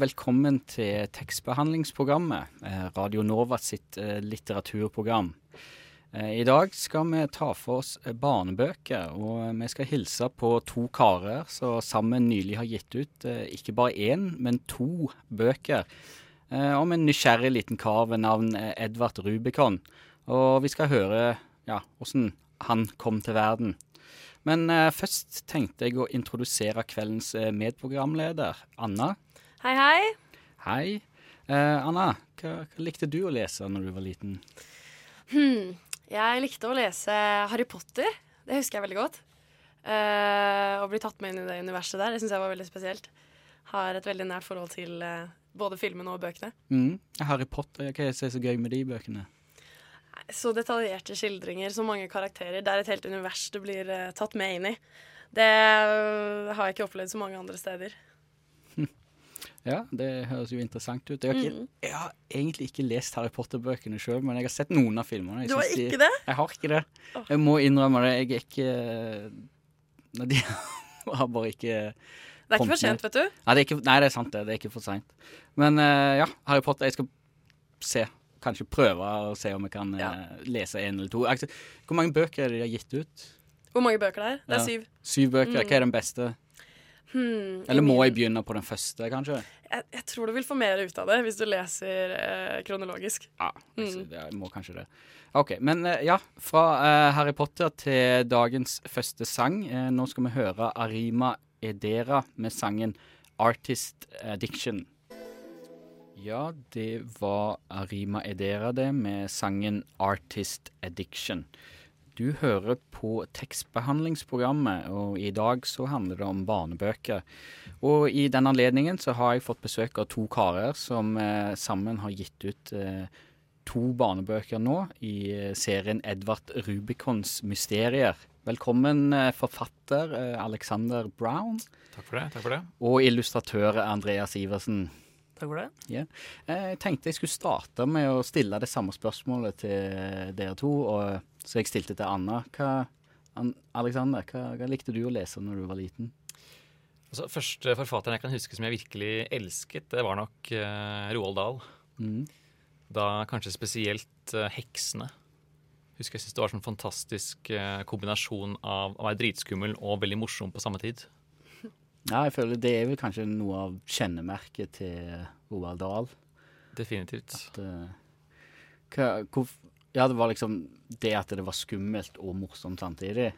Velkommen til tekstbehandlingsprogrammet, eh, Radio Nova sitt eh, litteraturprogram. Eh, I dag skal vi ta for oss barnebøker, og vi skal hilse på to karer som sammen nylig har gitt ut ikke bare én, men to bøker om en nysgjerrig liten kar ved navn Edvard Rubicon. Og vi skal høre ja, hvordan han kom til verden. Men først tenkte jeg å introdusere kveldens medprogramleder, Anna. Hei, hei. Hei. Eh, Anna, hva, hva likte du å lese når du var liten? Hmm. Jeg likte å lese Harry Potter. Det husker jeg veldig godt. Eh, å bli tatt med inn i det universet der, det syns jeg var veldig spesielt. Har et veldig nært forhold til eh, både filmene og bøkene. Mm. Harry Potter, hva er det som er så gøy med de bøkene? Så detaljerte skildringer, så mange karakterer. Det er et helt univers du blir eh, tatt med inn i. Det har jeg ikke opplevd så mange andre steder. Ja, det høres jo interessant ut. Jeg har, ikke, Mm. jeg har egentlig ikke lest Harry Potter-bøkene sjøl, men jeg har sett noen av filmene. Jeg Du har ikke de- det? Jeg har ikke det. Jeg må innrømme det. Jeg er ikke Nei, De har bare ikke Det er ikke for sent, vet du. Nei, det ikke, nei, det er sant, det. Det er ikke for seint. Men eh, ja, Harry Potter. Jeg skal se. Kanskje prøve å se om jeg kan eh, Ja. lese en eller to. Altså, hvor mange bøker er det de har gitt ut? Hvor mange bøker det er? Det er syv. Syv bøker. Mm. Hva er den beste? Hmm, Eller må jeg begynne på den første, kanskje? jeg, jeg tror du vil få mer ut av det hvis du leser eh, kronologisk. Ja, Mm. altså, jeg må kanskje det. OK. Men eh, ja, fra eh, Harry Potter til dagens første sang. Eh, nå skal vi høre Arima Edera med sangen 'Artist Addiction'. Ja, det var Arima Edera det, med sangen 'Artist Addiction'. Du hører på tekstbehandlingsprogrammet, og i dag så handler det om barnebøker. Og i den anledningen så har jeg fått besøk av to karer som eh, sammen har gitt ut eh, to barnebøker nå i eh, serien Edvard Rubicons mysterier. Velkommen eh, forfatter eh, Alexander Brown Takk for det. takk for det. og illustratør Andreas Iversen. Takk for det. Eh, Jeg tenkte jeg skulle starte med å stille det samme spørsmålet til dere to, og, så jeg stilte til Anna. Hva, Alexander, hva, hva likte du å lese når du var liten? Altså, første forfatteren jeg kan huske som jeg virkelig elsket, det var nok uh, Roald Dahl. Mm. Da kanskje spesielt uh, 'Heksene'. Husker jeg synes det var sånn fantastisk uh, kombinasjon av å være dritskummel og veldig morsom på samme tid. Ja, jeg føler det er vel kanskje noe av kjennemerket til Roald Dahl. Definitivt. At, hva, hvor, ja, det var liksom det at det var skummelt og morsomt samtidig.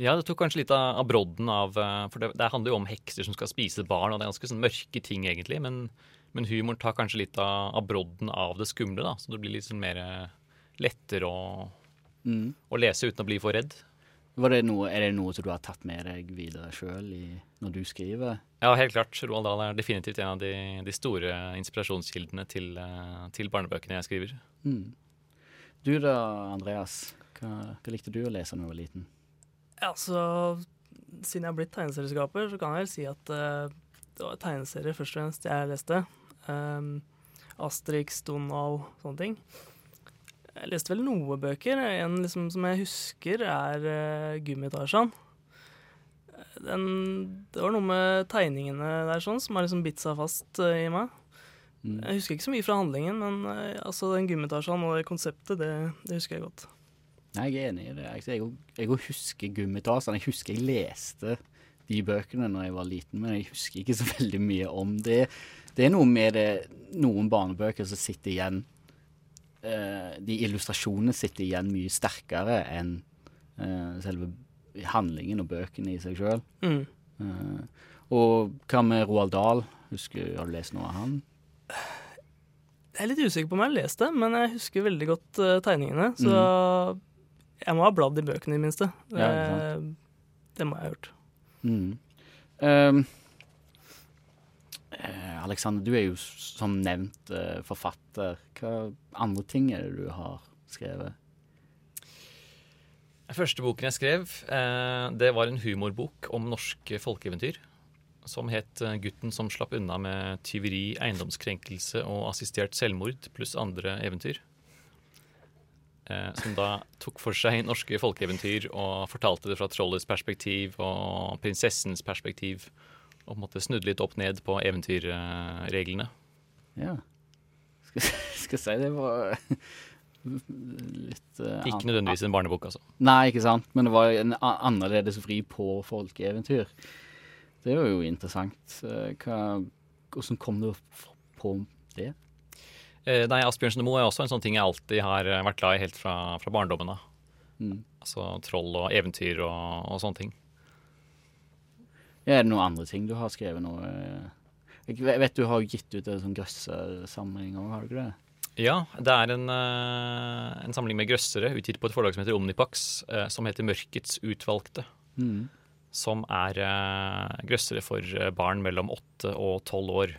Ja, det tok kanskje litt av, brodden av eh, For det, det handler jo om hekser som skal spise barn, og det er ganske sånn mørke ting, egentlig. Men, men humoren tar kanskje litt av, av brodden av det skumle, da. Så det blir litt sånn mer eh, lettere å, Mm. å lese uten å bli for redd. Var det noe, er det noe som du har tatt med deg videre sjøl når du skriver? Ja, helt klart. Roald Dahl er definitivt en av de, de store inspirasjonskildene til, eh, til barnebøkene jeg skriver. Mm. Du da, Andreas. Hva, hva likte du å lese da du var liten? Ja, så Siden jeg har blitt tegneserieskaper, så kan jeg vel si at uh, det var tegneserier først og fremst jeg leste. Um, Asterix, Donald, sånne ting. Jeg leste vel noe bøker. En liksom, som jeg husker, er uh, Gummitasjan. Det var noe med tegningene der sånn som har liksom bitt seg fast uh, i meg. Mm. Jeg husker ikke så mye fra handlingen, men eh, altså den gummitasjen og konseptet, det, det husker jeg godt. Nei, jeg er enig i det. Jeg, jeg, jeg også husker gummitasjen. Jeg husker jeg leste de bøkene når jeg var liten, men jeg husker ikke så veldig mye om det. Det er noe med det, noen barnebøker som sitter igjen eh, De illustrasjonene sitter igjen mye sterkere enn eh, selve handlingen og bøkene i seg sjøl. Mm. og hva med Roald Dahl? Husker, har du lest noe av han? Jeg er litt usikker på om jeg har lest det, men jeg husker veldig godt eh, tegningene. Så jeg må ha bladd i bøkene, i det minste. Mm. Ja, det, det må jeg ha gjort. Mm. Um, eh, Alexander, du er jo som nevnt eh, forfatter. Hva andre ting er det du har skrevet? Den første boken jeg skrev, eh, det var en humorbok om norske folkeeventyr. Som het eh, 'Gutten som slapp unna med tyveri, eiendomskrenkelse og assistert selvmord pluss andre eventyr'. Eh, som da tok for seg norske folkeeventyr og fortalte det fra trollets perspektiv og prinsessens perspektiv. Og på en måte snudde litt opp ned på eventyrreglene. Ja. Skal, skal si det var litt uh, Ikke nødvendigvis en barnebok, altså. Nei, ikke sant, men det var en annerledes vri på folkeeventyr. Det var jo interessant. Eh, Hva, hvordan kom du på det? Eh, nei, Asbjørnsen og Moe er også en sånn ting jeg alltid har eh, vært glad i helt fra, fra barndommen av. Mm. Altså troll og eventyr og, og sånne ting. Ja, er det noen andre ting du har skrevet nå? eh? Jeg vet du har gitt ut en sånn grøssersamling òg, har du ikke det? Ja, det er en, en samling med grøssere utgitt på et forlag som heter Omnipax, som heter Mørkets utvalgte. Mm. Som er eh, grøssere for eh, barn mellom åtte og tolv år.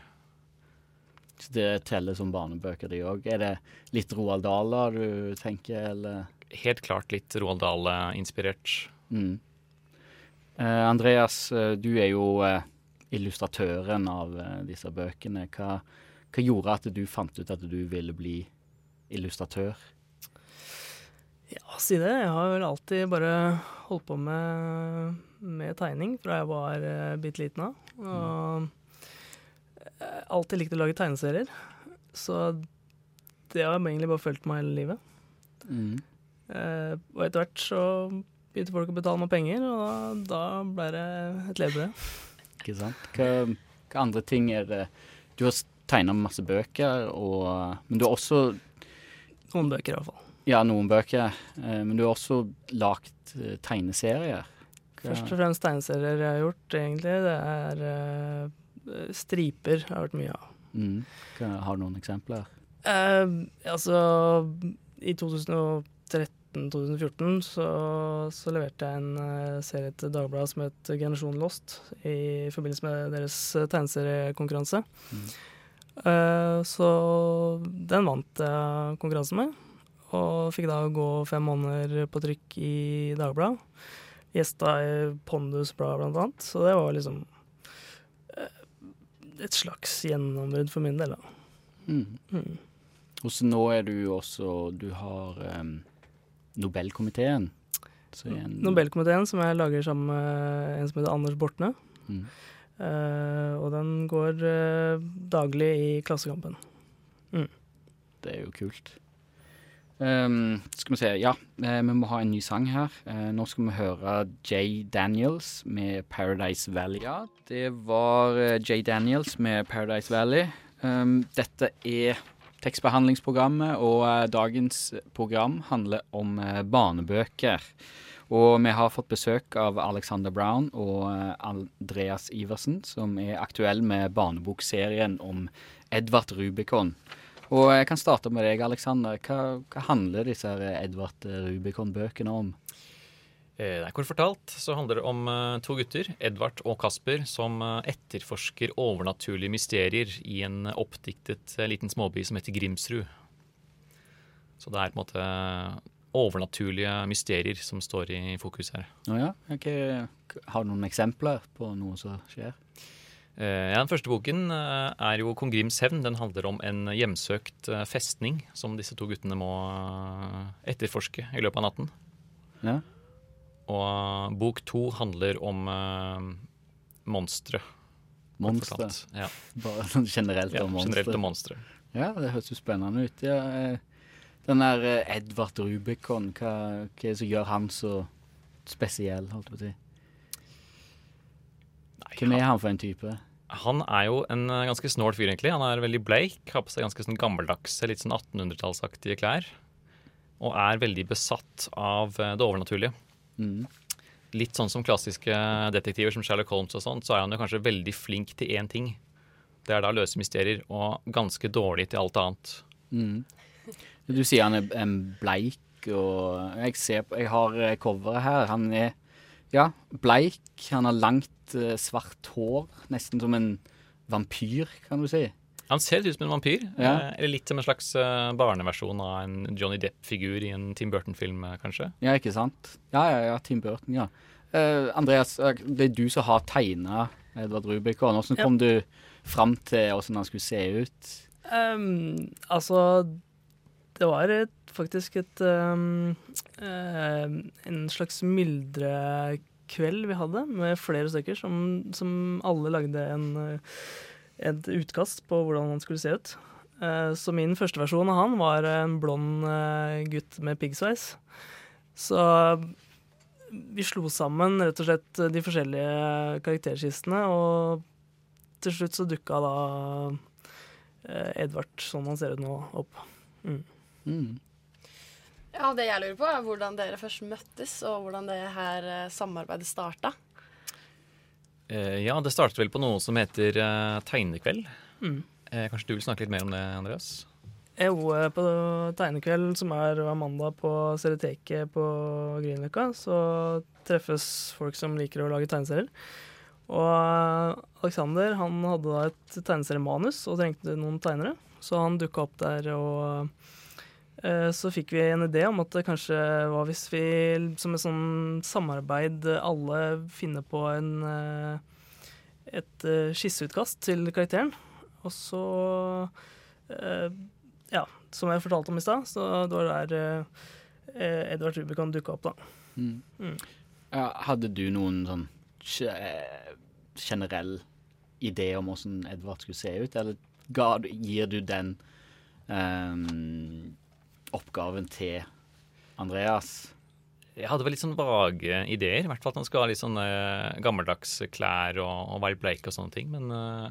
Så det teller som barnebøker, de òg. Er det litt Roald Dahl du tenker, eller? Helt klart litt Roald Dahl-inspirert. Mm. Eh, Andreas, du er jo illustratøren av disse bøkene. Hva, hva gjorde at du fant ut at du ville bli illustratør? Ja, si det. Jeg har vel alltid bare holdt på med, med tegning fra jeg var uh, bitte liten av. Og jeg alltid likt å lage tegneserier. Så det har egentlig bare fulgt meg hele livet. Mm. Uh, og etter hvert så begynte folk å betale meg penger, og da, da ble det et levebrød. Ikke sant? Hva, hva andre ting er det Du har tegna masse bøker, og, men du har også Noen bøker, i hvert fall. Ja, noen bøker. Eh, men du har også lagd eh, tegneserier. Hva- Først og fremst tegneserier jeg har gjort, egentlig. Det er eh, striper har vært mye av. Mm. Har du noen eksempler? Eh, altså, i 2013-2014 så, så leverte jeg en eh, serie til Dagbladet som het Generasjon Lost, i forbindelse med deres tegneseriekonkurranse. Mm. Eh, så den vant jeg konkurransen med, og fikk da gå fem måneder på trykk i Dagbladet. Gjesta i Pondusbladet blant annet, så det var liksom eh, et slags gjennombrudd for min del. da. Mm. Mm. Og så nå er du også Du har um, Nobelkomiteen. Så en, Nobelkomiteen, som jeg lager sammen med en som heter Anders Bortne. Mm. Uh, og den går uh, daglig i Klassekampen. Det er jo kult. Ehm, skal vi se Ja, eh, vi må ha en ny sang her. Uh, nå skal vi høre Jay Daniels med 'Paradise Valley'. Ja, det var eh, Jay Daniels med 'Paradise Valley'. Um, dette er tekstbehandlingsprogrammet, og uh, dagens program handler om uh, barnebøker. Og vi har fått besøk av Alexander Brown og Andreas Iversen, som er aktuell med barnebokserien om Edvard Rubicon. Og jeg kan starte med deg, Alexander. Hva, hva handler disse Edvard Rubicon-bøkene om? Eh, er Kort fortalt så handler det om eh, to gutter, Edvard og Kasper, som eh, etterforsker overnaturlige mysterier i en oppdiktet liten småby som heter Grimsrud. Så det er på en måte overnaturlige mysterier som står i fokus her. Å ja? okay. Har du noen eksempler på noe som skjer? Eh, ja, Den første boken eh, er jo Kong Grims hevn. Den handler om en hjemsøkt eh, festning som disse to guttene må etterforske i løpet av natten. Ja? Og bok to handler om uh, monstre. Monstre? Ja, Bare sånn generelt om monstre? generelt om monstre. Ja, det høres jo spennende ut. Ja, den der Edvard Rubicon, hva, hva er det som gjør han så spesiell, holdt jeg på å si? Hvem er han for en type? Han er jo en eh, ganske snål fyr, egentlig. Han er veldig bleik, har på seg ganske sånn gammeldagse, litt sånn 1800-tallsaktige klær. Og er veldig besatt av eh, det overnaturlige. Mm. Litt sånn som klassiske detektiver som Sherlock Holmes og sånt, så er han jo kanskje veldig flink til én ting. Det er da å løse mysterier, og ganske dårlig til alt annet. Mm. Du sier han er bleik, og jeg ser Jeg har eh, coveret her. Han er ja, bleik. Han har langt, eh, svart hår. Nesten som en vampyr, kan du si. Han ser litt ut som en vampyr. Ja. eh, Eller litt som en slags eh, barneversjon av en Johnny Depp-figur i en Tim Burton-film, eh, kanskje. Ja, ikke sant? Ja, ja, ja. Tim Burton, ja. Eh, Andreas, eh, det er du som har tegna Edvard Rubicon. Hvordan Ja. kom du fram til hvordan han skulle se ut? Ehm, altså, det var et, faktisk et um, uh, En slags myldrekveld vi hadde, med flere stykker, som, som alle lagde en, eh, et utkast på hvordan han skulle se ut. Uh, så min første versjon av han var en blond uh, gutt med piggsveis. Så vi slo sammen rett og slett de forskjellige karakterskistene og til slutt så dukka da Edvard, sånn han ser ut nå, opp. Mm. Ja, Det jeg lurer på, er hvordan dere først møttes, og hvordan det her eh, samarbeidet starta. Eh, ja, det startet vel på noe som heter eh, Tegnekveld. Mm. Eh, kanskje du vil snakke litt mer om det, Andreas? Jo, på tegnekveld, som er hver mandag på Serieteket på Grünerløkka, så treffes folk som liker å lage tegneserier. Og Alexander han hadde da et tegneseriemanus og trengte noen tegnere, så han dukka opp der og så fikk vi en idé om at kanskje var hvis vi som et sånn samarbeid alle finner på en, eh, et eh, skisseutkast til karakteren. Og så eh, Ja, som jeg fortalte om i stad, så det var der eh, Edvard Rubicon dukka opp, da. Mm. Mm. Hadde du noen sånn ge- eh, generell idé om hvordan Edvard skulle se ut, eller gir du den ehm, oppgaven til Andreas? Jeg hadde vel litt sånn vage ideer. I hvert fall at han skal ha litt sånne gammeldagse gammeldags klær og, og være bleik og sånne ting. Men eh,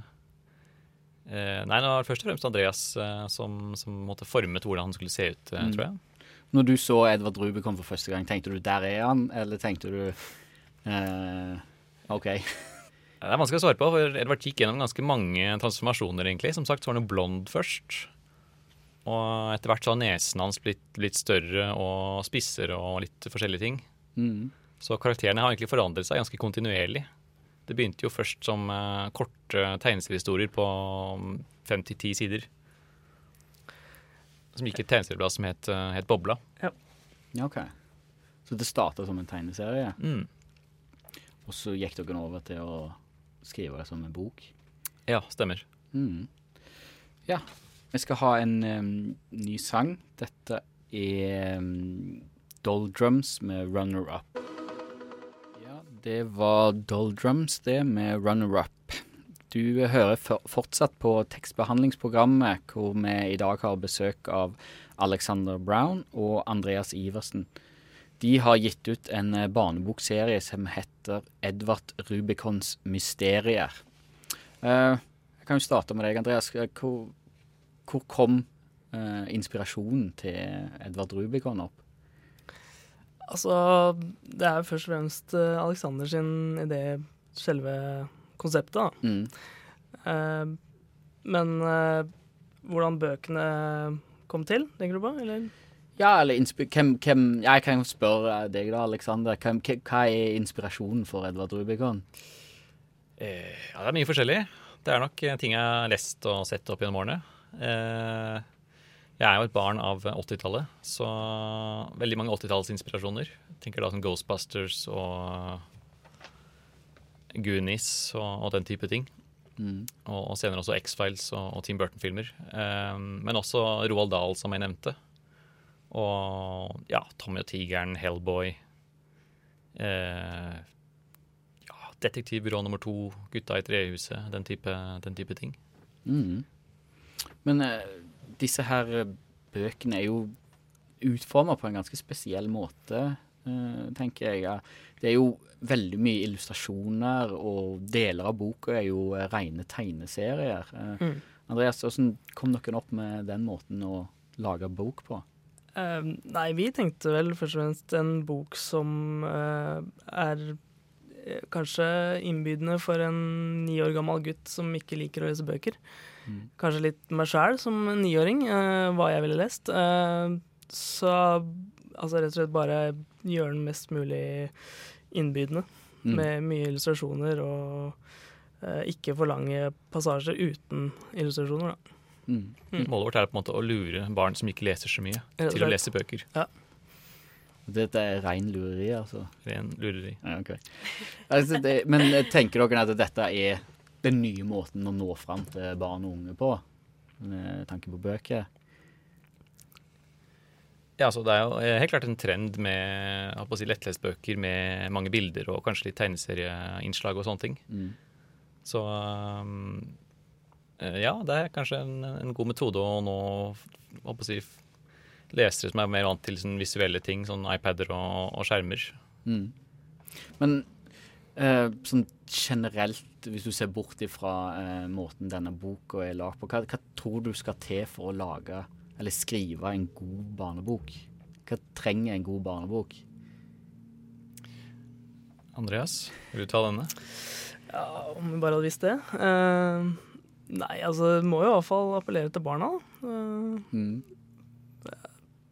eh, nei, det var først og fremst Andreas uh, som, som måtte formet hvordan han skulle se ut, uh, Mm. tror jeg. Når du så Edvard Rubicon for første gang, tenkte du 'der er han', eller tenkte du eh, OK. Det er vanskelig å svare på, for Edvard gikk gjennom ganske mange transformasjoner, egentlig. Som sagt så var han jo blond først. Og etter hvert så har nesen hans blitt litt større og spissere og litt forskjellige ting. Mm. Så karakterene har egentlig forandret seg ganske kontinuerlig. Det begynte jo først som uh, korte tegneseriehistorier på fem til ti sider. Som gikk i et tegneserieblad som het, uh, het Bobla. Ja, OK. Så det starta som en tegneserie, Mm. og så gikk dere over til å skrive det som en bok? Ja, stemmer. Mm. Ja. Vi skal ha en um, ny sang. Dette er um, Doldrums med Runner Up. Ja, det var Doldrums, det, med Runner Up. Du hører for, fortsatt på tekstbehandlingsprogrammet, hvor vi i dag har besøk av Alexander Brown og Andreas Iversen. De har gitt ut en eh, barnebokserie som heter Edvard Rubicons mysterier. Uh, jeg kan jo starte med deg, Andreas. Hvor, hvor kom eh, inspirasjonen til Edvard Rubicon opp? Altså, det er først og fremst eh, Alexander sin idé, selve konseptet, da. Mm. Eh, men eh, hvordan bøkene kom til, tenker du på? Eller? Ja, eller hvem, hvem Jeg kan spørre deg, da, Alexander. Hva hva er inspirasjonen for Edvard Rubicon? Eh, ja, det er mye forskjellig. Det er nok eh, ting jeg har lest og sett opp gjennom årene. Eh, jeg er jo et barn av 80-tallet, så veldig mange 80-tallsinspirasjoner. Tenker da som Ghostbusters og Goonies og, og den type ting. Mm. Og, og senere også X-Files og, og Tim Burton-filmer. Um, men også Roald Dahl, som jeg nevnte. Og ja, Tommy og tigeren, Hellboy. Uh, ja, Detektivbyrå nummer to, Gutta i trehuset, den type, den type ting. Mm. Men eh, disse her eh, bøkene er jo utforma på en ganske spesiell måte, eh, tenker jeg. Det er jo veldig mye illustrasjoner, og deler av boka er jo rene tegneserier. Mm. Andreas, hvordan kom dere opp med den måten å lage bok på? Uh, nei, vi tenkte vel først og fremst en bok som uh, er kanskje innbydende for en ni år gammel gutt som ikke liker å lese bøker. Kanskje litt meg sjæl som niåring, eh, hva jeg ville lest. Eh, så altså rett og slett bare gjøre den mest mulig innbydende. Mm. Med mye illustrasjoner og eh, ikke for lange passasjer uten illustrasjoner, da. Mm. Mm. Målet vårt er på en måte å lure barn som ikke leser så mye, til å lese bøker. Dette er rein lureri, altså. Ren lureri. Ja, okay. altså det, men tenker dere at dette er den nye måten å nå fram til barn og unge på? Med tanke på bøker? Ja, altså Det er jo eh, helt klart en trend med jeg si, lettlestbøker med mange bilder og kanskje litt tegneserieinnslag og sånne ting. Mm. Så eh, ja, det er kanskje en, en god metode å nå å si, lesere som er mer vant til sånn visuelle ting, sånn iPader og, og skjermer. Mm. Men eh, sånn generelt, hvis du ser bort ifra eh, måten denne boka er lagd på, hva, hva tror du skal til for å lage eller skrive en god barnebok? Hva trenger en god barnebok? Andreas, vil du ta denne? Ja, om vi bare hadde visst det. Eh, nei, altså må jo i hvert fall appellere til barna. Eh, Mm.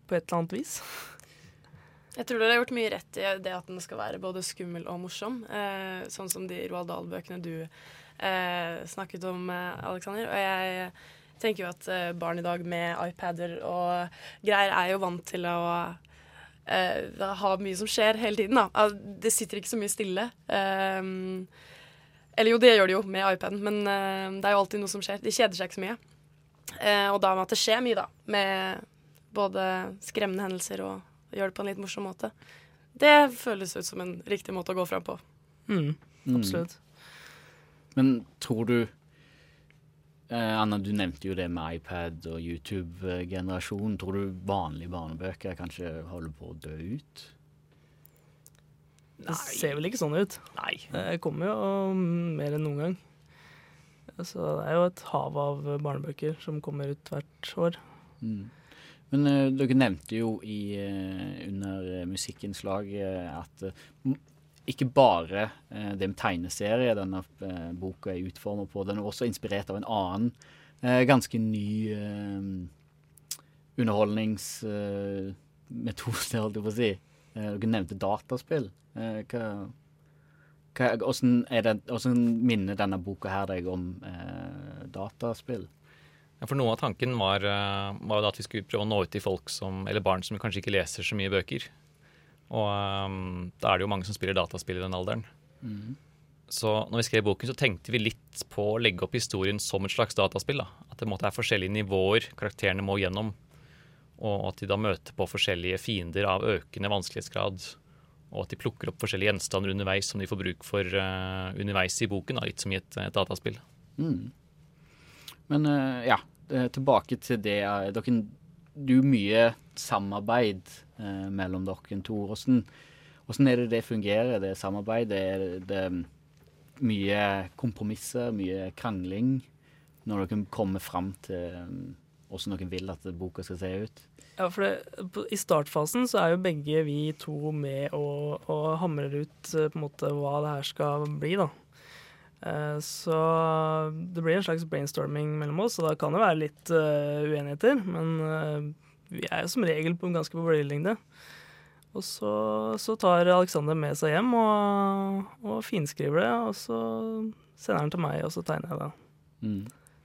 på et eller annet vis. Jeg tror dere har gjort mye rett i det at den skal være både skummel og morsom. Eh, sånn som de Roald Dahl-bøkene du eh, snakket om, Aleksander. Alexander. Og jeg tenker jo at eh, barn i dag med iPader og greier er jo vant til å eh, ha mye som skjer hele tiden. da. Det sitter ikke så mye stille. Eh, eller jo, det gjør det jo med iPaden, men eh, det er jo alltid noe som skjer. De kjeder seg ikke så mye. Eh, og da med at det skjer mye, da. Med både skremmende hendelser og gjøre det på en litt morsom måte. Det føles ut som en riktig måte å gå fram på. Mm, Mm. absolutt. Men tror du eh, Anna, du nevnte jo det med iPad og YouTube-generasjonen. Tror du vanlige barnebøker kanskje holder på å dø ut? Det ser vel ikke sånn ut. Nei. Det kommer jo mer enn noen gang. Så det er jo et hav av barnebøker som kommer ut hvert år. Mm. Men uh, dere nevnte jo i, uh, under musikkinnslaget at eh, ikke bare det med tegneserie denne boka er utformet på, den er også inspirert av en annen ganske ny underholdningsmetode, holdt jeg på å si. Dere nevnte dataspill. Hva, hva, hvordan, det, hvordan minner denne boka her deg om eh, dataspill? Ja, for Noe av tanken var, eh, var at vi skulle prøve å nå ut til folk som, eller barn som kanskje ikke leser så mye bøker. Og um, da er det jo mange som spiller dataspill i den alderen. Så når vi skrev boken, så tenkte vi litt på å legge opp historien som et slags dataspill. da. At det måtte være forskjellige nivåer karakterene må gjennom. Og at de da møter på forskjellige fiender av økende vanskelighetsgrad. Og at de plukker opp forskjellige gjenstander underveis som de får bruk for uh, underveis i boken. Da, litt som i et, et dataspill. Mm. Men ja, tilbake til det. eh, Dere, det er jo mye samarbeid eh, mellom dere to. Hvordan, hvordan er det det fungerer, det samarbeidet? Er det, det mye kompromisser, mye krangling, når dere kommer fram til um, hvordan dere vil at boka skal se ut? Ja, for det, I startfasen så er jo begge vi to med og, og hamrer ut eh, på en måte hva det her skal bli. da. Eh, Så det blir en slags brainstorming mellom oss, og da kan det være litt uh, uenigheter. Men uh, vi er jo som regel på ganske på bølgelengde. Og så, så tar Alexander med seg hjem og, og finskriver det, og så sender han til meg, og så tegner jeg det. Mm.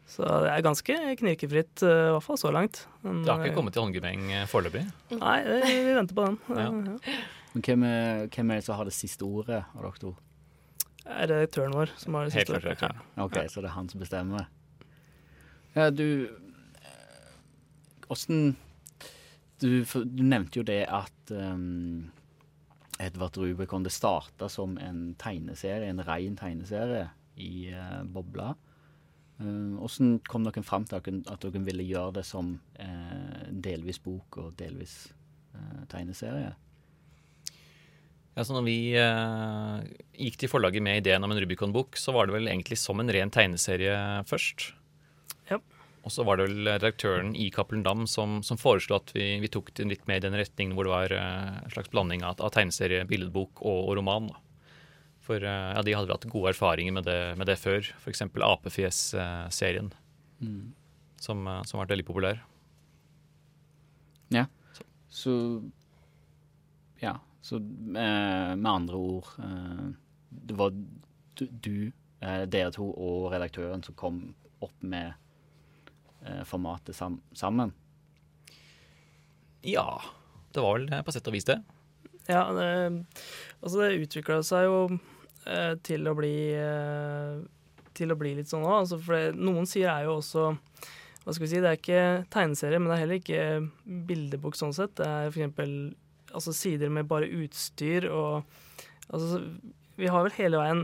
Så det er ganske knirkefritt, i hvert fall så langt. Men, Det har ikke kommet til håndgemeng foreløpig. Nei, vi venter på den. Ja. Ja. Men hvem er, hvem er det som har det siste ordet av dere to? Er redaktøren vår som har det siste ordet. Ja. OK, så det er han som bestemmer. Ja, du Åssen du, du nevnte jo det at um, Edvard Rubicon det starta som en tegneserie, en ren tegneserie i uh, bobla. Åssen kom dere fram til at dere, ville gjøre det som uh, delvis bok og delvis uh, tegneserie? Ja, så når vi eh, gikk til forlaget med ideen om en Rubicon-bok, så var det vel egentlig som en ren tegneserie først. Ja. Og så var det vel redaktøren i Cappelen Dam som, som foreslo at vi, vi tok det litt mer i den retningen hvor det var eh, en slags blanding av, av tegneserie, billedbok og, og roman. Da. For eh, ja, de hadde vel hatt gode erfaringer med det, med det før, f.eks. Apefjes-serien. Mm. som, eh, som har veldig populær. Ja, Så Ja. Så eh, med andre ord eh, Det var du, eh, dere to og redaktøren som kom opp med eh, formatet sam sammen. Ja, det var vel på sett og vis det. Ja, det, altså det utvikla seg jo eh, til å bli eh, Til å bli litt sånn òg. Altså for det, noen sider er jo også Hva skal vi si, det er ikke tegneserie, men det er heller ikke bildebok sånn sett. Det er for eksempel altså sider med bare utstyr og Altså, vi har vel hele veien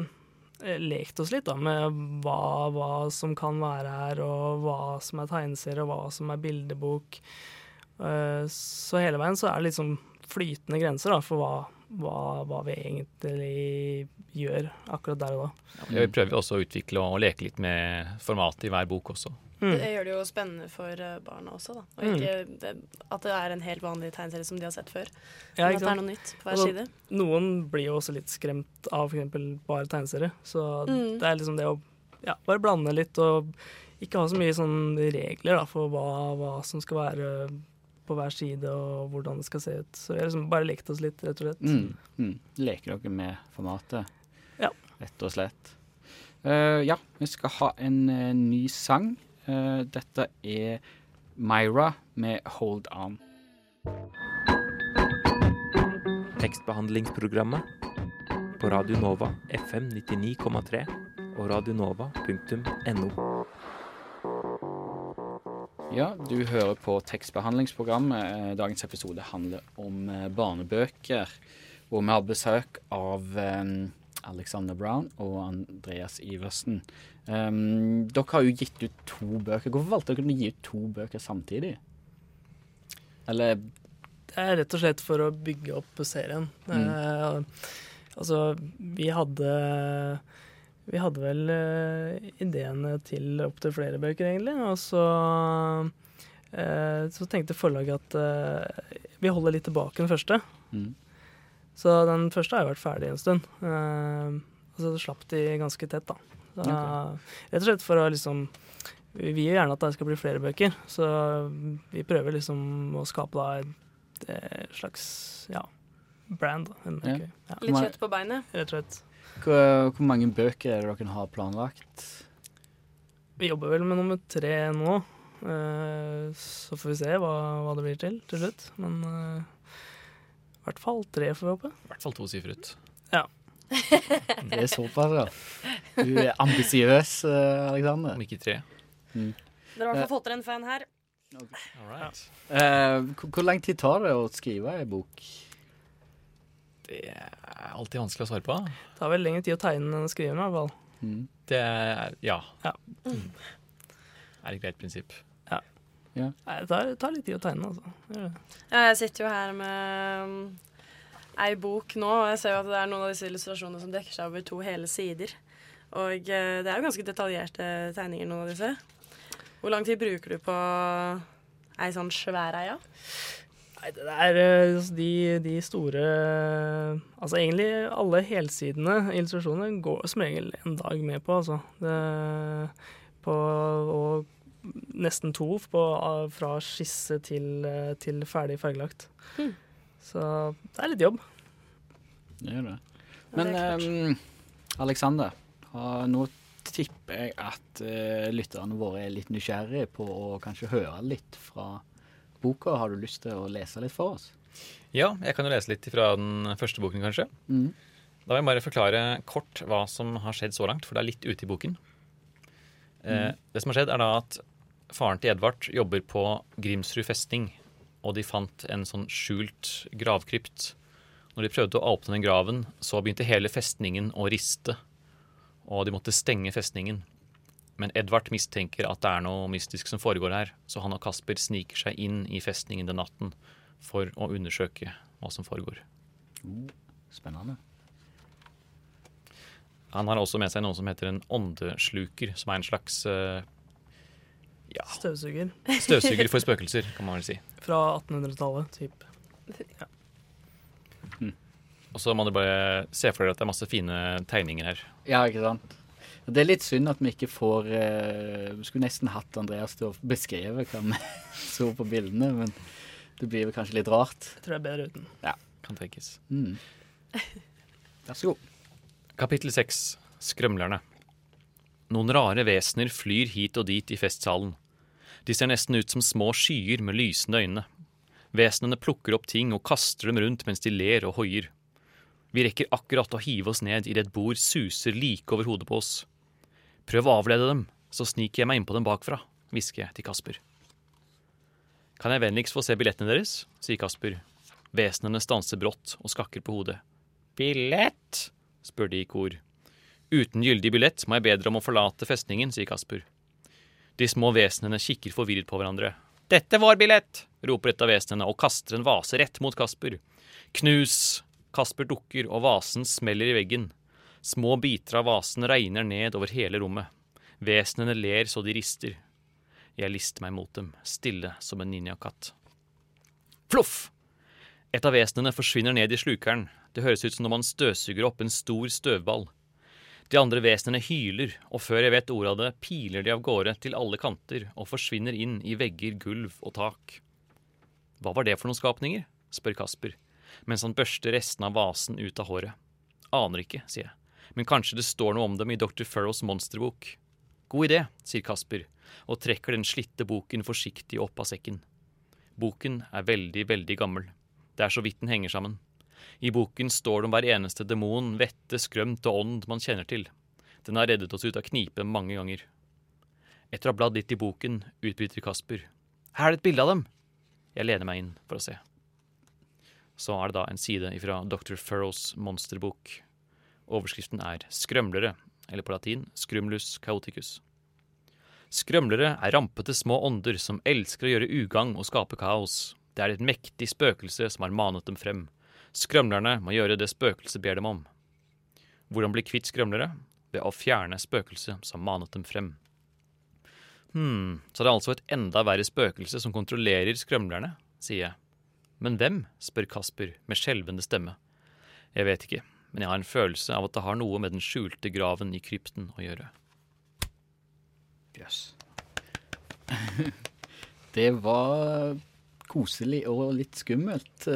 eh, lekt oss litt da, med hva, hva som kan være her, og hva som er tegneserie, og hva som er bildebok. Eh, så hele veien så er det liksom flytende grenser da, for hva, hva, hva vi egentlig gjør akkurat der og da. Vi prøver også å utvikle og leke litt med formatet i hver bok også. Mm. Det gjør det jo spennende for eh, barna også, da. Og Mm. ikke det, at det er en helt vanlig tegneserie som de har sett før. Ja, Men at det er noe nytt på hver altså, side. Noen blir jo også litt skremt av f.eks. bare tegneserie. Så Mm. det er liksom det å ja, bare blande litt og ikke ha så mye sånn regler da, for hva, hva som skal være på hver side og hvordan det skal se ut. Så vi har liksom bare lekt oss litt, rett og slett. Mm. Mm. Leker dere med formatet, Ja. rett og slett. Uh, ja, vi skal ha en uh, ny sang. Eh, dette er Myra med 'Hold On'. Tekstbehandlingsprogrammet på Radio Nova FM 99,3 og radionova.no. Ja, du hører på tekstbehandlingsprogrammet. Eh, Dagens episode handler om eh, barnebøker. Hvor vi har besøk av Alexander Brown og Andreas Iversen. Um, dere har jo gitt ut to bøker. Hvorfor valgte dere å gi ut to bøker samtidig? Eller Det er rett og slett for å bygge opp serien. Mm. Uh, altså, vi hadde Vi hadde vel uh, ideene til opptil flere bøker, egentlig. Og så, uh, så tenkte forlaget at vi holder litt tilbake den første. mm. Så den første har jo vært ferdig en stund. Og så slapp de ganske tett, da. Rett og slett for å liksom Vi vil jo gjerne at det skal bli flere bøker, så vi prøver liksom å skape da et et slags ja, brand. Da, en Ja. Ja. Litt kjøtt på beinet. Rett og slett. hvor, hvor mange bøker er det dere har planlagt? Vi jobber vel med nummer tre nå. Eh, så får vi se hva, hva det blir til til slutt. Men eh, i hvert fall tre, får vi håpe. I hvert fall tosifret. Det er såpass, ja. Du er ambisiøs, eh, Alexander. Om ikke tre. Mm. Dere har i hvert fall fått dere en fan her. All right. Eh, hvor, hvor lang tid tar det å skrive ei bok? Det er alltid vanskelig å svare på. Det tar vel lengre tid å tegne enn å skrive, i hvert fall. Mm. Det er ja. Ja. Mm. er et greit prinsipp. Nei, det tar, det tar litt tid å tegne, altså. Det det. Ja, jeg sitter jo her med um, ei bok nå, og jeg ser jo at det er noen av disse illustrasjonene som dekker seg over to hele sider. Og eh, det er jo ganske detaljerte tegninger, noen av disse. Hvor lang tid bruker du på ei sånn svær eia? Ja? Nei, det er eh, de, de store Altså egentlig alle helsidene illustrasjoner går som regel en dag med på, altså. Det, på, og nesten to på, fra skisse til, eh, til ferdig fargelagt. Hmm. Så det er litt jobb. Det gjør det. Ja, Men det um, ehm, Alexander, ah, nå tipper jeg at uh, lytterne våre er litt nysgjerrige på å kanskje høre litt fra boka. Har du lyst til å lese litt for oss? Ja, jeg kan jo lese litt fra den første boken, kanskje. Mm. Da vil jeg bare forklare kort hva som har skjedd så langt, for det er litt ute i boken. Eh, det som har skjedd, er da at faren til Edvard jobber på Grimsrud festning, og de fant en sånn skjult gravkrypt. Når de prøvde å åpne den graven, så begynte hele festningen å riste, og de måtte stenge festningen. Men Edvard mistenker at det er noe mystisk som foregår her, så han og Kasper sniker seg inn i festningen den natten for å undersøke hva som foregår. Spennende. Han har også med seg noe som heter en åndesluker, som er en slags eh, ja, Støvsuger støvsuger for spøkelser, kan man vel si. fra 1800-tallet, typ. Og så må du bare se for dere at det er masse fine tegninger her. Ja, ikke sant? Det er litt synd at vi ikke får eh, Vi skulle nesten hatt Andreas til å beskrive hva vi så på bildene, men det blir vel kanskje litt rart. Jeg tror det er bedre uten. Ja. Kan tenkes. Mm. Vær så god. Kapittel 6. Skrømlerne. Noen rare vesener flyr hit og dit i festsalen. De ser nesten ut som små skyer med lysende øyne. Vesenene plukker opp ting og kaster dem rundt mens de ler og hoier. Vi rekker akkurat å hive oss ned idet et bord suser like over hodet på oss. Prøv å avlede dem, så sniker jeg meg innpå dem bakfra, hvisker jeg til Kasper. Kan jeg vennligst få se billettene deres? sier Kasper. Vesenene stanser brått og skakker på hodet. Billett? spør de i kor. Uten gyldig billett må jeg be dere om å forlate festningen, sier Kasper. De små vesenene kikker forvirret på hverandre. Dette var billett! roper et av vesenene og kaster en vase rett mot Kasper. Knus! Kasper dukker, og vasen smeller i veggen. Små biter av vasen regner ned over hele rommet. Vesenene ler så de rister. Jeg lister meg mot dem, stille som en ninjakatt. Floff! Et av vesenene forsvinner ned i slukeren. Det høres ut som når man støvsuger opp en stor støvball. De andre vesenene hyler, og før jeg vet ordet av det, piler de av gårde til alle kanter og forsvinner inn i vegger, gulv og tak. Hva var det for noen skapninger? spør Kasper, mens han børster restene av vasen ut av håret. Aner ikke, sier jeg, men kanskje det står noe om dem i Dr. Furrows monsterbok. God idé, sier Kasper, og trekker den slitte boken forsiktig opp av sekken. Boken er veldig, veldig gammel. Det er så vidt den henger sammen. I boken står det om hver eneste demon, vette, skrømt og ånd man kjenner til. Den har reddet oss ut av knipe mange ganger. Etter å ha bladd litt i boken, utbryter Kasper. Her er det et bilde av dem! Jeg lener meg inn for å se. Så er det da en side fra Dr. Furrows monsterbok. Overskriften er Skrømlere, eller på latin Skrumlus chaoticus. Skrømlere er rampete små ånder som elsker å gjøre ugagn og skape kaos. Det er et mektig spøkelse som har manet dem frem. Skrømlerne må gjøre det spøkelset ber dem om. Hvordan bli kvitt skrømlere? Ved å fjerne spøkelset som manet dem frem. Hm, så det er altså et enda verre spøkelse som kontrollerer skrømlerne, sier jeg. Men hvem? spør Kasper med skjelvende stemme. Jeg vet ikke, men jeg har en følelse av at det har noe med den skjulte graven i krypten å gjøre. Jøss. Det var koselig og litt skummelt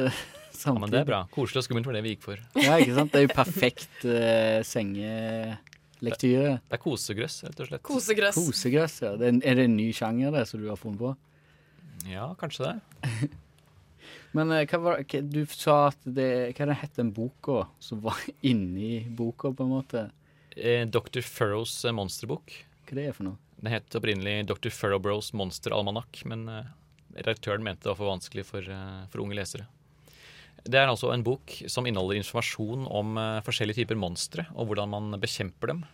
eh, Ja, men det er bra. Koselig og skummelt var det vi gikk for. Ja, ikke sant? Det er jo perfekt uh, sengelektyre. Det er kosegrøss, rett og slett. Kosegrøss. Kosegrøss, ja. Det er, er det en ny sjanger det som du har funnet på? Ja, kanskje det. Men uh, hva var hva, Du sa at det Hva er det het den boka som var inni boka, på en måte? Eh, Dr. Furrows eh, monsterbok. Hva det er for noe? Den het opprinnelig Dr. Furrowbros monsteralmanakk, men eh, redaktøren mente det var for vanskelig for, eh, for unge lesere. Det er altså en bok som inneholder informasjon om eh, forskjellige typer monstre, og hvordan man bekjemper dem.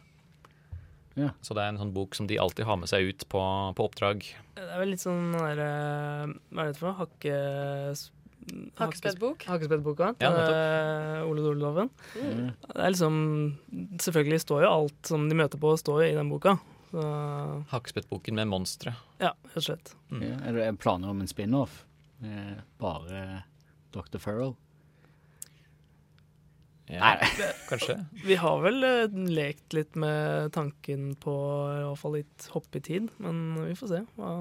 Ja. Så det er en sånn bok som de alltid har med seg ut på, på oppdrag. Det er vel litt sånn den derre Hva er det for noe? Hakke... Hakkespettbok. Hakkespettboka Ja, til nettopp. eh, Ole Doleloven. Mm. Det er liksom Selvfølgelig står jo alt som de møter på, står jo i den boka. Så Hakkespettboken med monstre. ja, rett og slett. Mm. Ja, er det planer om en spin-off? bare Dr. Farrell? Ja, kanskje. Vi har vel uh, lekt litt med tanken på i hvert fall litt hopp i tid, men vi får se. Hva,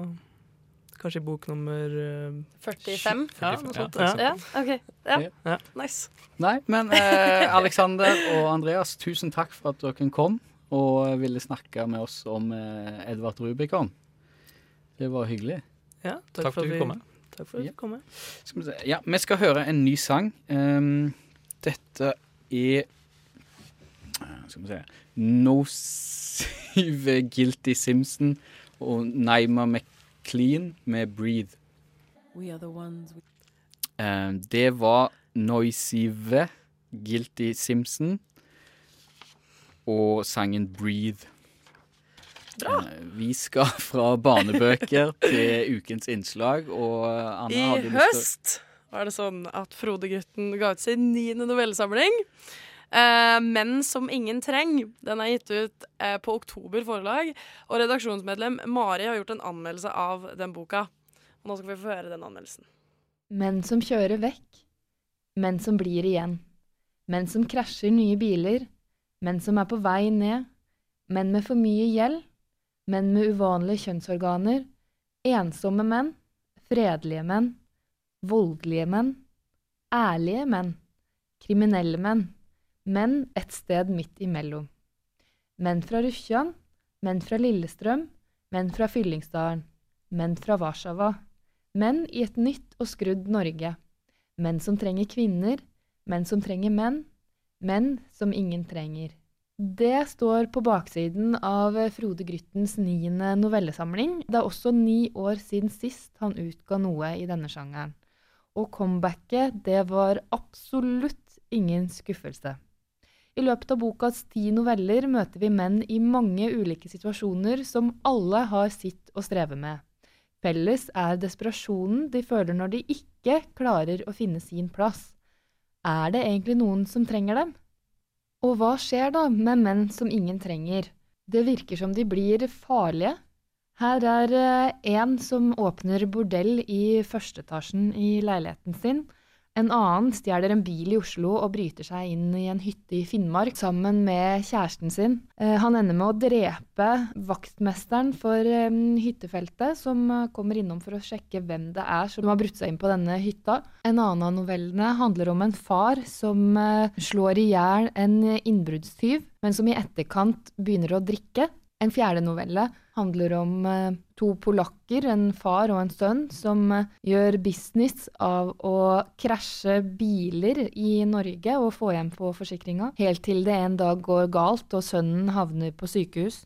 kanskje i bok nummer uh, 45. Ja, noe sånt. Ja. Ja, OK. Ja. Ja. Nice. Nei, men uh, Alexander og Andreas, tusen takk for at dere kom og ville snakke med oss om eh, Edvard Rubicon. Det var hyggelig. Ja, Takk for at du kom kom. Takk for at du kom. Skal vi. Ja, vi skal høre en ny sang. Um, dette er eh, Skal vi se Nosive Guilty Simpson og Naima McLean med 'Breathe'. Um, det var Noisive Guilty Simpson og sangen 'Breathe'. Bra. Eh, vi skal fra barnebøker til ukens innslag, og Anna I hadde lyst til høst var det sånn at Frode-gutten ga ut sin niende novellesamling. Eh, Men som ingen treng. Den er gitt ut eh, på Oktober forlag. Og redaksjonsmedlem Mari har gjort en anmeldelse av den boka. Og nå skal vi få høre den anmeldelsen. Menn som kjører vekk. Menn som blir igjen. Menn som krasjer nye biler. Menn som er på vei ned. menn med for mye gjeld, menn med uvanlige kjønnsorganer, ensomme menn, fredelige menn, voldelige menn, ærlige menn, kriminelle menn, menn et sted midt imellom. Menn fra Rukkjan, menn fra Lillestrøm, menn fra Fyllingsdalen, menn fra Warszawa, menn i et nytt og skrudd Norge, menn som trenger kvinner, menn som trenger menn, menn som ingen trenger. Det står på baksiden av Frode Gryttens niende novellesamling. Det er også ni år siden sist han utga noe i denne sjangeren. Og comebacket, det var absolutt ingen skuffelse. I løpet av bokas ti noveller møter vi menn i mange ulike situasjoner som alle har sitt å streve med. Felles er desperasjonen de føler når de ikke klarer å finne sin plass. Er det egentlig noen som trenger dem? Og hva skjer da med menn som ingen trenger? Det virker som de blir farlige. Her er en som åpner bordell i førsteetasjen i leiligheten sin. En annen stjeler en bil i Oslo og bryter seg inn i en hytte i Finnmark sammen med kjæresten sin. Han ender med å drepe vaktmesteren for hyttefeltet, som kommer innom for å sjekke hvem det er som har brutt seg inn på denne hytta. En annen av novellene handler om en far som slår i hjel en innbruddstyv, men som i etterkant begynner å drikke. En fjerde novelle handler om eh, to polakker, en far og en sønn, som eh, gjør business av å krasje biler i Norge og få hjem på forsikringa, helt til det en dag går galt og sønnen havner på sykehus.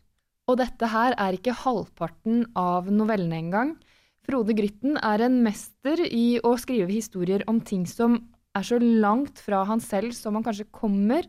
Og dette her er ikke halvparten av novellene engang. Frode Grytten er en mester i å skrive historier om ting som er så langt fra han selv som han kanskje kommer.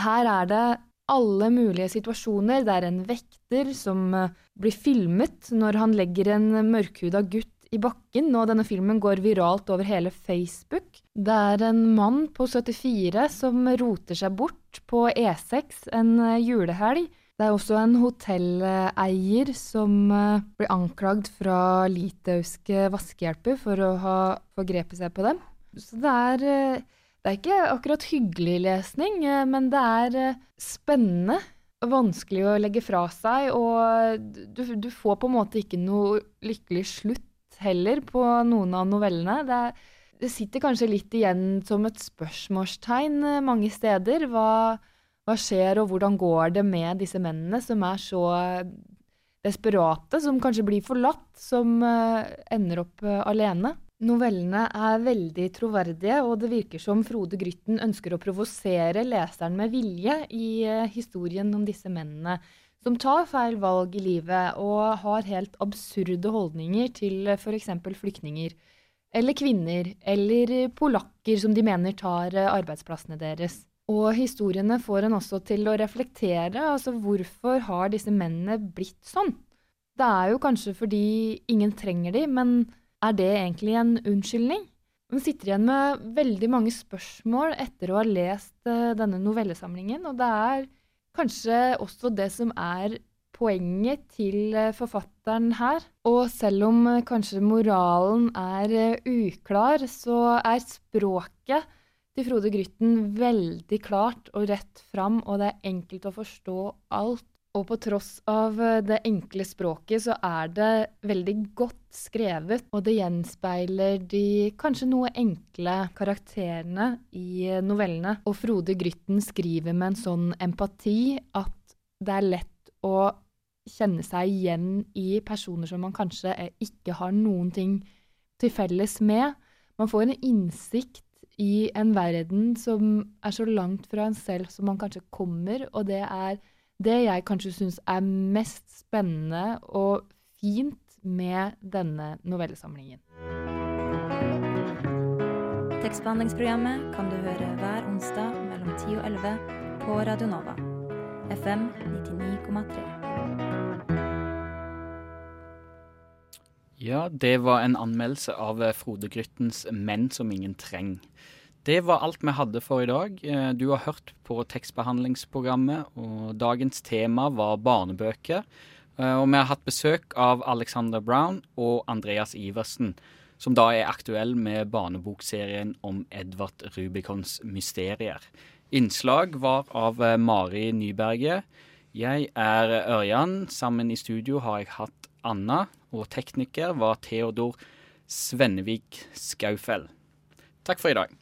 Her er det alle mulige situasjoner. Det er en vekter som eh, blir filmet når han legger en mørkhuda gutt i bakken, og denne filmen går viralt over hele Facebook. Det er en mann på 74 som roter seg bort på E6 en eh, julehelg. Det er også en hotelleier som eh, blir anklagd fra litauiske vaskehjelper for å ha forgrepet seg på dem. Så det er det er ikke akkurat hyggelig lesning, eh, men det er eh, spennende. Vanskelig å legge fra seg, og du, du får på en måte ikke noe lykkelig slutt heller på noen av novellene. Det, det sitter kanskje litt igjen som et spørsmålstegn eh, mange steder. Hva, hva skjer, og hvordan går det med disse mennene som er så desperate, som kanskje blir forlatt, som ender opp alene? Novellene er veldig troverdige, og det virker som Frode Grytten ønsker å provosere leseren med vilje i eh, historien om disse mennene som tar feil valg i livet og har helt absurde holdninger til eh, f.eks. flyktninger. Eller kvinner, eller polakker som de mener tar eh, arbeidsplassene deres. Og historiene får en også til å reflektere, altså hvorfor har disse mennene blitt sånn? Det er jo kanskje fordi ingen trenger de, men er det egentlig en unnskyldning? Man sitter igjen med veldig mange spørsmål etter å ha lest uh, denne novellesamlingen, og det er kanskje også det som er poenget til uh, forfatteren her. Og selv om uh, kanskje moralen er uklar, så er språket til Frode Grytten veldig klart og rett fram, og det er enkelt å forstå alt og på tross av eh, det enkle språket, så er det veldig godt skrevet, og det gjenspeiler de kanskje noe enkle karakterene i eh, novellene. Og Frode Grytten skriver med en sånn empati at det er lett å kjenne seg igjen i personer som man kanskje eh, ikke har noen ting til felles med. Man får en innsikt i en verden som er så langt fra en selv som man kanskje kommer, og det er det jeg kanskje syns er mest spennende og fint med denne novellesamlingen. Tekstbehandlingsprogrammet kan du høre hver onsdag mellom 10 og 11 på Radio Nova. FM 99,3. Ja, det var en anmeldelse av Frode Gryttens 'Menn som ingen treng'. Det var alt vi hadde for i dag. Eh, du har hørt på tekstbehandlingsprogrammet, og dagens tema var barnebøker. Eh, og vi har hatt besøk av Alexander Brown og Andreas Iversen, som da er aktuell med barnebokserien om Edvard Rubicons mysterier. Innslag var av eh, Mari Nyberget, Jeg er Ørjan. Sammen i studio har jeg hatt Anna, og tekniker var Theodor Svennevik Skaufell. Takk for i dag.